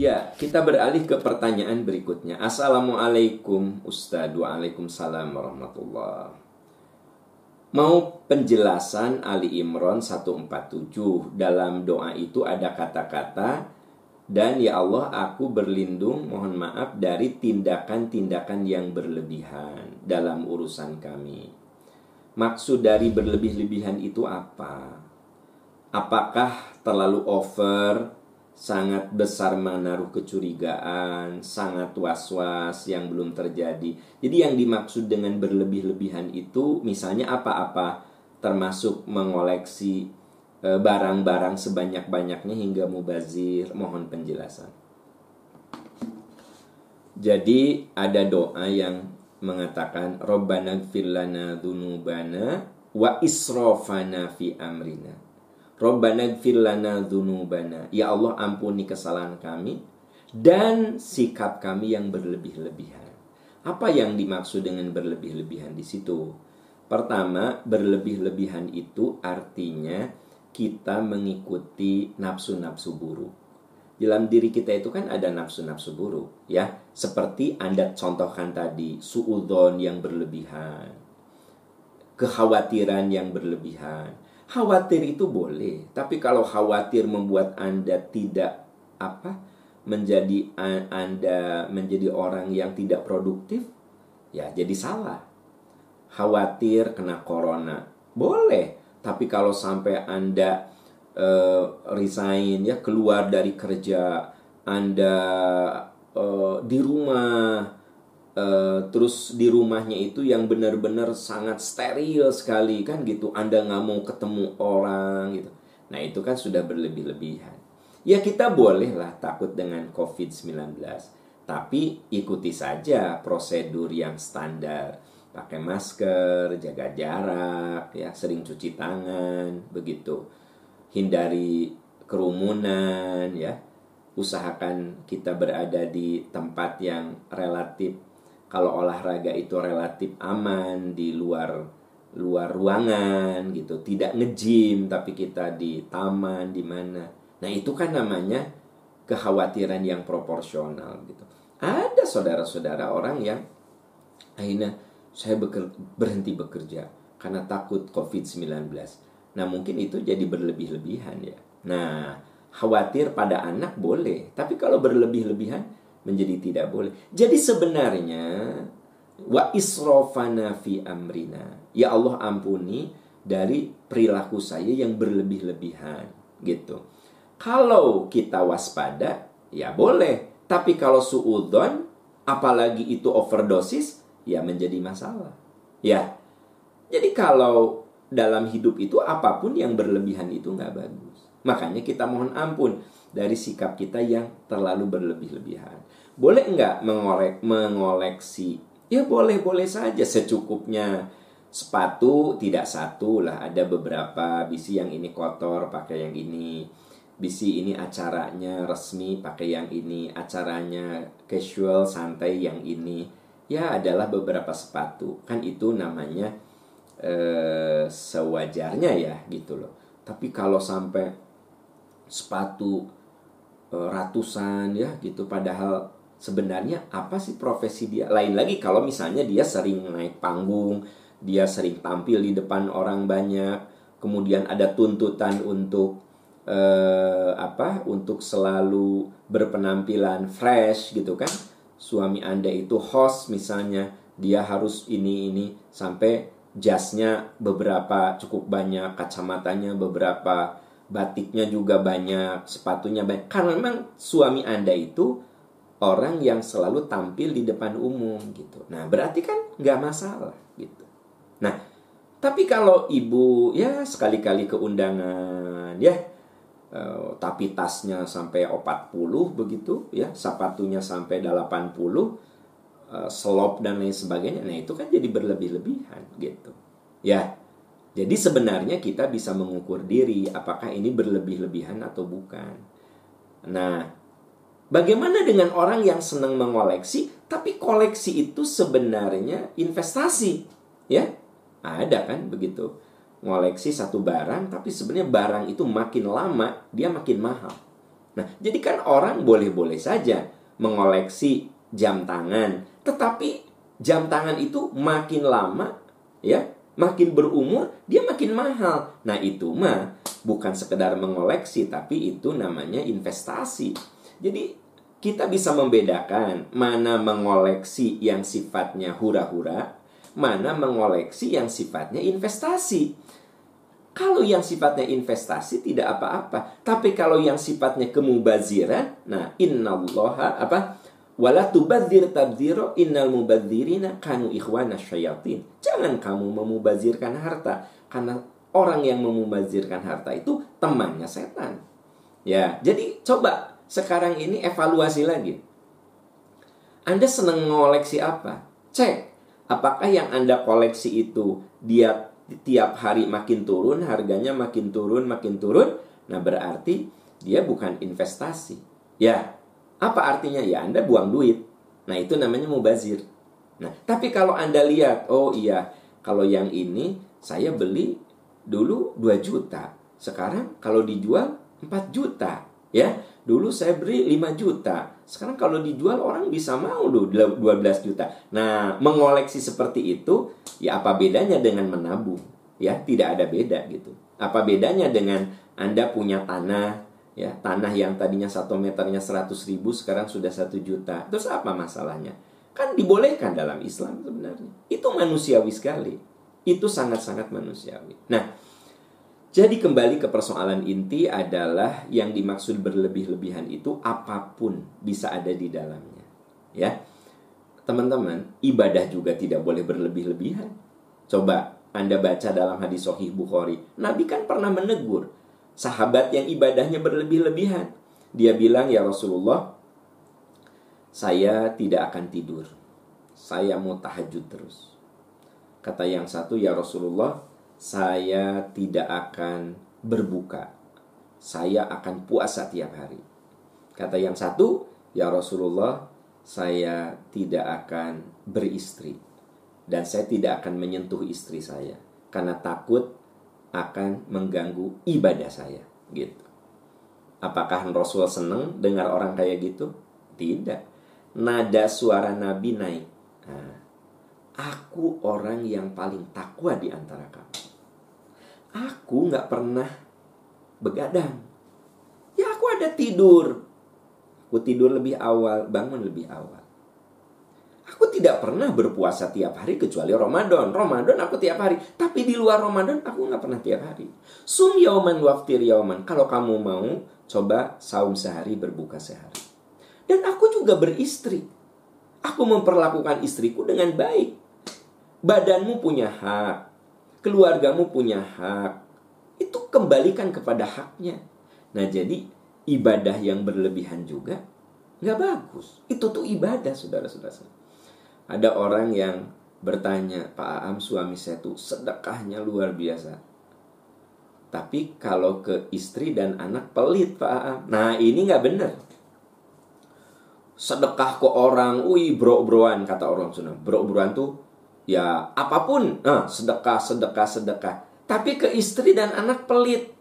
Ya, kita beralih ke pertanyaan berikutnya. Assalamualaikum Ustaz. Waalaikumsalam warahmatullah. Mau penjelasan Ali Imran 147 dalam doa itu ada kata-kata dan ya Allah aku berlindung mohon maaf dari tindakan-tindakan yang berlebihan dalam urusan kami. Maksud dari berlebih-lebihan itu apa? Apakah terlalu over sangat besar menaruh kecurigaan, sangat was-was yang belum terjadi. Jadi yang dimaksud dengan berlebih-lebihan itu misalnya apa-apa termasuk mengoleksi e, barang-barang sebanyak-banyaknya hingga mubazir. Mohon penjelasan. Jadi ada doa yang mengatakan Rabbana gfir lana dzunubana wa israfana fi amrina. Rabbana lana. Ya Allah ampuni kesalahan kami dan sikap kami yang berlebih-lebihan. Apa yang dimaksud dengan berlebih-lebihan di situ? Pertama, berlebih-lebihan itu artinya kita mengikuti nafsu-nafsu buruk. Dalam diri kita itu kan ada nafsu-nafsu buruk, ya. Seperti Anda contohkan tadi, suudon yang berlebihan, kekhawatiran yang berlebihan, Khawatir itu boleh, tapi kalau khawatir membuat Anda tidak apa? menjadi Anda menjadi orang yang tidak produktif, ya jadi salah. Khawatir kena corona, boleh, tapi kalau sampai Anda uh, resign ya keluar dari kerja, Anda uh, di rumah Uh, terus di rumahnya itu yang benar-benar sangat steril sekali kan gitu. Anda nggak mau ketemu orang gitu. Nah itu kan sudah berlebih-lebihan. Ya kita bolehlah takut dengan COVID-19 Tapi ikuti saja prosedur yang standar. Pakai masker, jaga jarak, ya sering cuci tangan, begitu. Hindari kerumunan ya. Usahakan kita berada di tempat yang relatif kalau olahraga itu relatif aman di luar luar ruangan gitu. Tidak ngejim tapi kita di taman di mana. Nah itu kan namanya kekhawatiran yang proporsional gitu. Ada saudara-saudara orang yang akhirnya saya beker, berhenti bekerja karena takut COVID-19 nah mungkin itu jadi berlebih-lebihan ya. Nah khawatir pada anak boleh tapi kalau berlebih-lebihan menjadi tidak boleh. Jadi sebenarnya wa israfana fi amrina. Ya Allah ampuni dari perilaku saya yang berlebih-lebihan gitu. Kalau kita waspada ya boleh, tapi kalau suudon apalagi itu overdosis ya menjadi masalah. Ya. Jadi kalau dalam hidup itu apa pun yang berlebihan itu nggak bagus. Makanya kita mohon ampun dari sikap kita yang terlalu berlebih-lebihan. Boleh nggak mengolek, mengoleksi? Ya boleh-boleh saja secukupnya. Sepatu tidak satu lah, ada beberapa bisi yang ini kotor pakai yang ini. Bisi ini acaranya resmi pakai yang ini, acaranya casual santai yang ini. Ya adalah beberapa sepatu. Kan itu namanya eh, sewajarnya ya gitu loh. Tapi kalau sampai sepatu eh, ratusan ya gitu padahal sebenarnya apa sih profesi dia? Lain lagi kalau misalnya dia sering naik panggung, dia sering tampil di depan orang banyak, kemudian ada tuntutan untuk eh, apa? Untuk selalu berpenampilan fresh gitu kan? Suami Anda itu host misalnya, dia harus ini ini sampai jasnya beberapa cukup banyak, kacamatanya beberapa, batiknya juga banyak, sepatunya banyak. Karena memang suami Anda itu orang yang selalu tampil di depan umum gitu. Nah, berarti kan nggak masalah gitu. Nah, tapi kalau ibu ya sekali-kali keundangan ya uh, tapi tasnya sampai 40 begitu ya, sepatunya sampai 80 uh, eh, selop dan lain sebagainya. Nah, itu kan jadi berlebih-lebihan gitu. Ya. Jadi sebenarnya kita bisa mengukur diri apakah ini berlebih-lebihan atau bukan. Nah, Bagaimana dengan orang yang senang mengoleksi, tapi koleksi itu sebenarnya investasi, ya? Ada kan begitu. Ngoleksi satu barang, tapi sebenarnya barang itu makin lama dia makin mahal. Nah, jadi kan orang boleh-boleh saja mengoleksi jam tangan, tetapi jam tangan itu makin lama ya, makin berumur dia makin mahal. Nah, itu mah bukan sekedar mengoleksi tapi itu namanya investasi. Jadi kita bisa membedakan mana mengoleksi yang sifatnya hura-hura, mana mengoleksi yang sifatnya investasi. Kalau yang sifatnya investasi tidak apa-apa, tapi kalau yang sifatnya kemubaziran, nah innallaha apa? Wala tubadzir tabdziro innal mubadzirina kanu ikhwana syayatin. Jangan kamu memubazirkan harta karena orang yang memubazirkan harta itu temannya setan. Ya, jadi coba sekarang ini evaluasi lagi. Anda senang mengoleksi apa? Cek apakah yang Anda koleksi itu dia tiap hari makin turun, harganya makin turun, makin turun. Nah, berarti dia bukan investasi. Ya, apa artinya? Ya, Anda buang duit. Nah, itu namanya mubazir. Nah, tapi kalau Anda lihat, oh iya, kalau yang ini saya beli dulu 2 juta. Sekarang kalau dijual 4 juta, ya. Dulu saya beri 5 juta. Sekarang kalau dijual orang bisa mau loh 12 juta. Nah, mengoleksi seperti itu ya apa bedanya dengan menabung? Ya, tidak ada beda gitu. Apa bedanya dengan Anda punya tanah ya, tanah yang tadinya satu meternya 100 ribu sekarang sudah satu juta. Terus apa masalahnya? Kan dibolehkan dalam Islam sebenarnya. Itu manusiawi sekali. Itu sangat-sangat manusiawi. Nah, jadi kembali ke persoalan inti adalah yang dimaksud berlebih-lebihan itu apa pun bisa ada di dalamnya. Ya. Teman-teman, ibadah juga tidak boleh berlebih-lebihan. Coba Anda baca dalam hadis sahih Bukhari. Nabi kan pernah menegur sahabat yang ibadahnya berlebih-lebihan. Dia bilang, "Ya Rasulullah, saya tidak akan tidur. Saya mau tahajud terus." Kata yang satu, "Ya Rasulullah, saya tidak akan berbuka. Saya akan puasa tiap hari. Kata yang satu, ya Rasulullah, saya tidak akan beristri. Dan saya tidak akan menyentuh istri saya. Karena takut akan mengganggu ibadah saya. Gitu. Apakah Rasul senang dengar orang kayak gitu? Tidak. Nada suara Nabi naik. Nah, aku orang yang paling takwa di antara kamu aku nggak pernah begadang. Ya aku ada tidur. Aku tidur lebih awal, bangun lebih awal. Aku tidak pernah berpuasa tiap hari kecuali Ramadan. Ramadan aku tiap hari. Tapi di luar Ramadan aku nggak pernah tiap hari. Sum yauman waftir yauman. Kalau kamu mau, coba saum sehari berbuka sehari. Dan aku juga beristri. Aku memperlakukan istriku dengan baik. Badanmu punya hak keluargamu punya hak. Itu kembalikan kepada haknya. Nah jadi ibadah yang berlebihan juga nggak bagus. Itu tuh ibadah saudara-saudara. Ada orang yang bertanya, Pak Aam suami saya tuh sedekahnya luar biasa. Tapi kalau ke istri dan anak pelit Pak Aam. Nah ini nggak benar. Sedekah ke orang, wih bro-broan kata orang Sunda. Bro-broan tuh ya apa pun nah, sedekah sedekah sedekah tapi ke istri dan anak pelit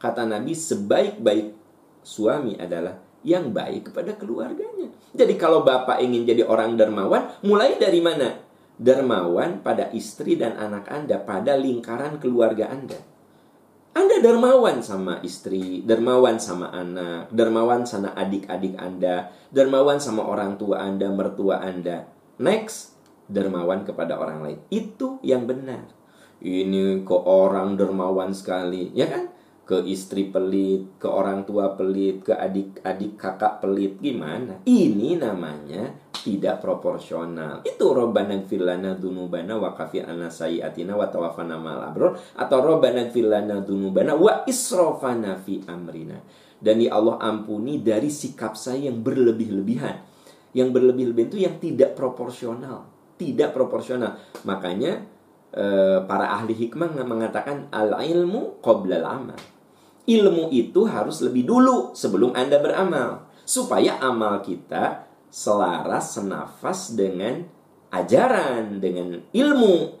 kata Nabi sebaik-baik suami adalah yang baik kepada keluarganya jadi kalau bapak ingin jadi orang dermawan mulai dari mana dermawan pada istri dan anak anda pada lingkaran keluarga anda anda dermawan sama istri, dermawan sama anak, dermawan sama adik-adik Anda, dermawan sama orang tua Anda, mertua Anda. Next, dermawan kepada orang lain. Itu yang benar. Ini ke orang dermawan sekali, ya kan? Ke istri pelit, ke orang tua pelit, ke adik-adik kakak pelit, gimana? Ini namanya tidak proporsional. Itu robbana filana dunubana wa kafi sayiatina wa tawafana malabro atau robbana filana dunubana wa isrofana fi amrina. Dan ya Allah ampuni dari sikap saya yang berlebih-lebihan. Yang berlebih-lebihan itu yang tidak proporsional tidak proporsional. Makanya eh, para ahli hikmah mengatakan al ilmu qoblal amal. Ilmu itu harus lebih dulu sebelum Anda beramal supaya amal kita selaras senafas dengan ajaran, dengan ilmu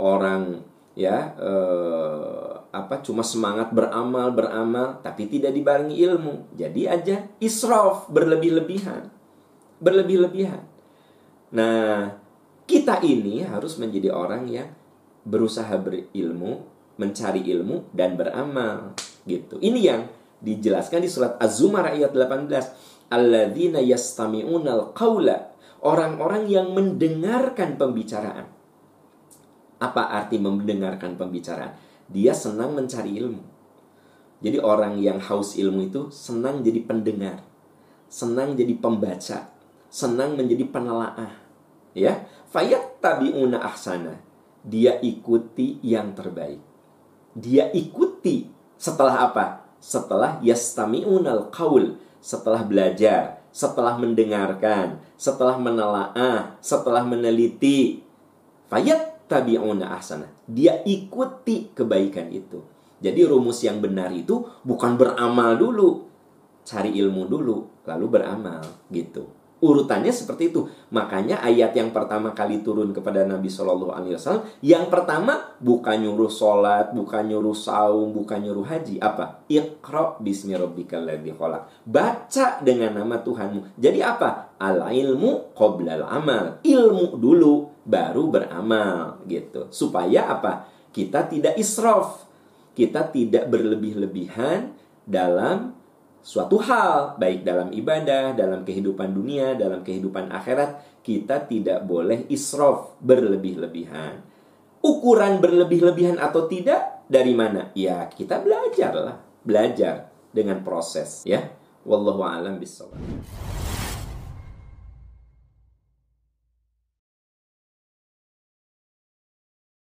orang ya eh, apa cuma semangat beramal beramal tapi tidak dibarengi ilmu. Jadi aja israf berlebih-lebihan. Berlebih-lebihan. Nah, kita ini harus menjadi orang yang berusaha berilmu, mencari ilmu dan beramal gitu. Ini yang dijelaskan di surat Az-Zumar ayat 18. Alladzina yastami'unal qawla. Orang-orang yang mendengarkan pembicaraan. Apa arti mendengarkan pembicaraan? Dia senang mencari ilmu. Jadi orang yang haus ilmu itu senang jadi pendengar. Senang jadi pembaca. Senang menjadi penelaah. Ya, fayat tabiuna ahsana. Dia ikuti yang terbaik. Dia ikuti setelah apa? setelah yastami'unal qaul, setelah belajar, setelah mendengarkan, setelah menelaah, setelah meneliti. Fayat tabi'una ahsana. Dia ikuti kebaikan itu. Jadi rumus yang benar itu bukan beramal dulu, cari ilmu dulu, lalu beramal gitu. Urutannya seperti itu. Makanya ayat yang pertama kali turun kepada Nabi Shallallahu Alaihi Wasallam, yang pertama bukan nyuruh sholat, bukan nyuruh saum, bukan nyuruh haji. Apa? Iqra bismi rabbikal ladzi Baca dengan nama Tuhanmu. Jadi apa? Al ilmu qoblal amal. Ilmu dulu baru beramal gitu. Supaya apa? Kita tidak israf. Kita tidak berlebih-lebihan dalam suatu hal, baik dalam ibadah, dalam kehidupan dunia, dalam kehidupan akhirat, kita tidak boleh israf berlebih-lebihan. Ukuran berlebih-lebihan atau tidak dari mana? Ya, kita belajarlah, belajar dengan proses ya. Wallahu a'lam bishawab.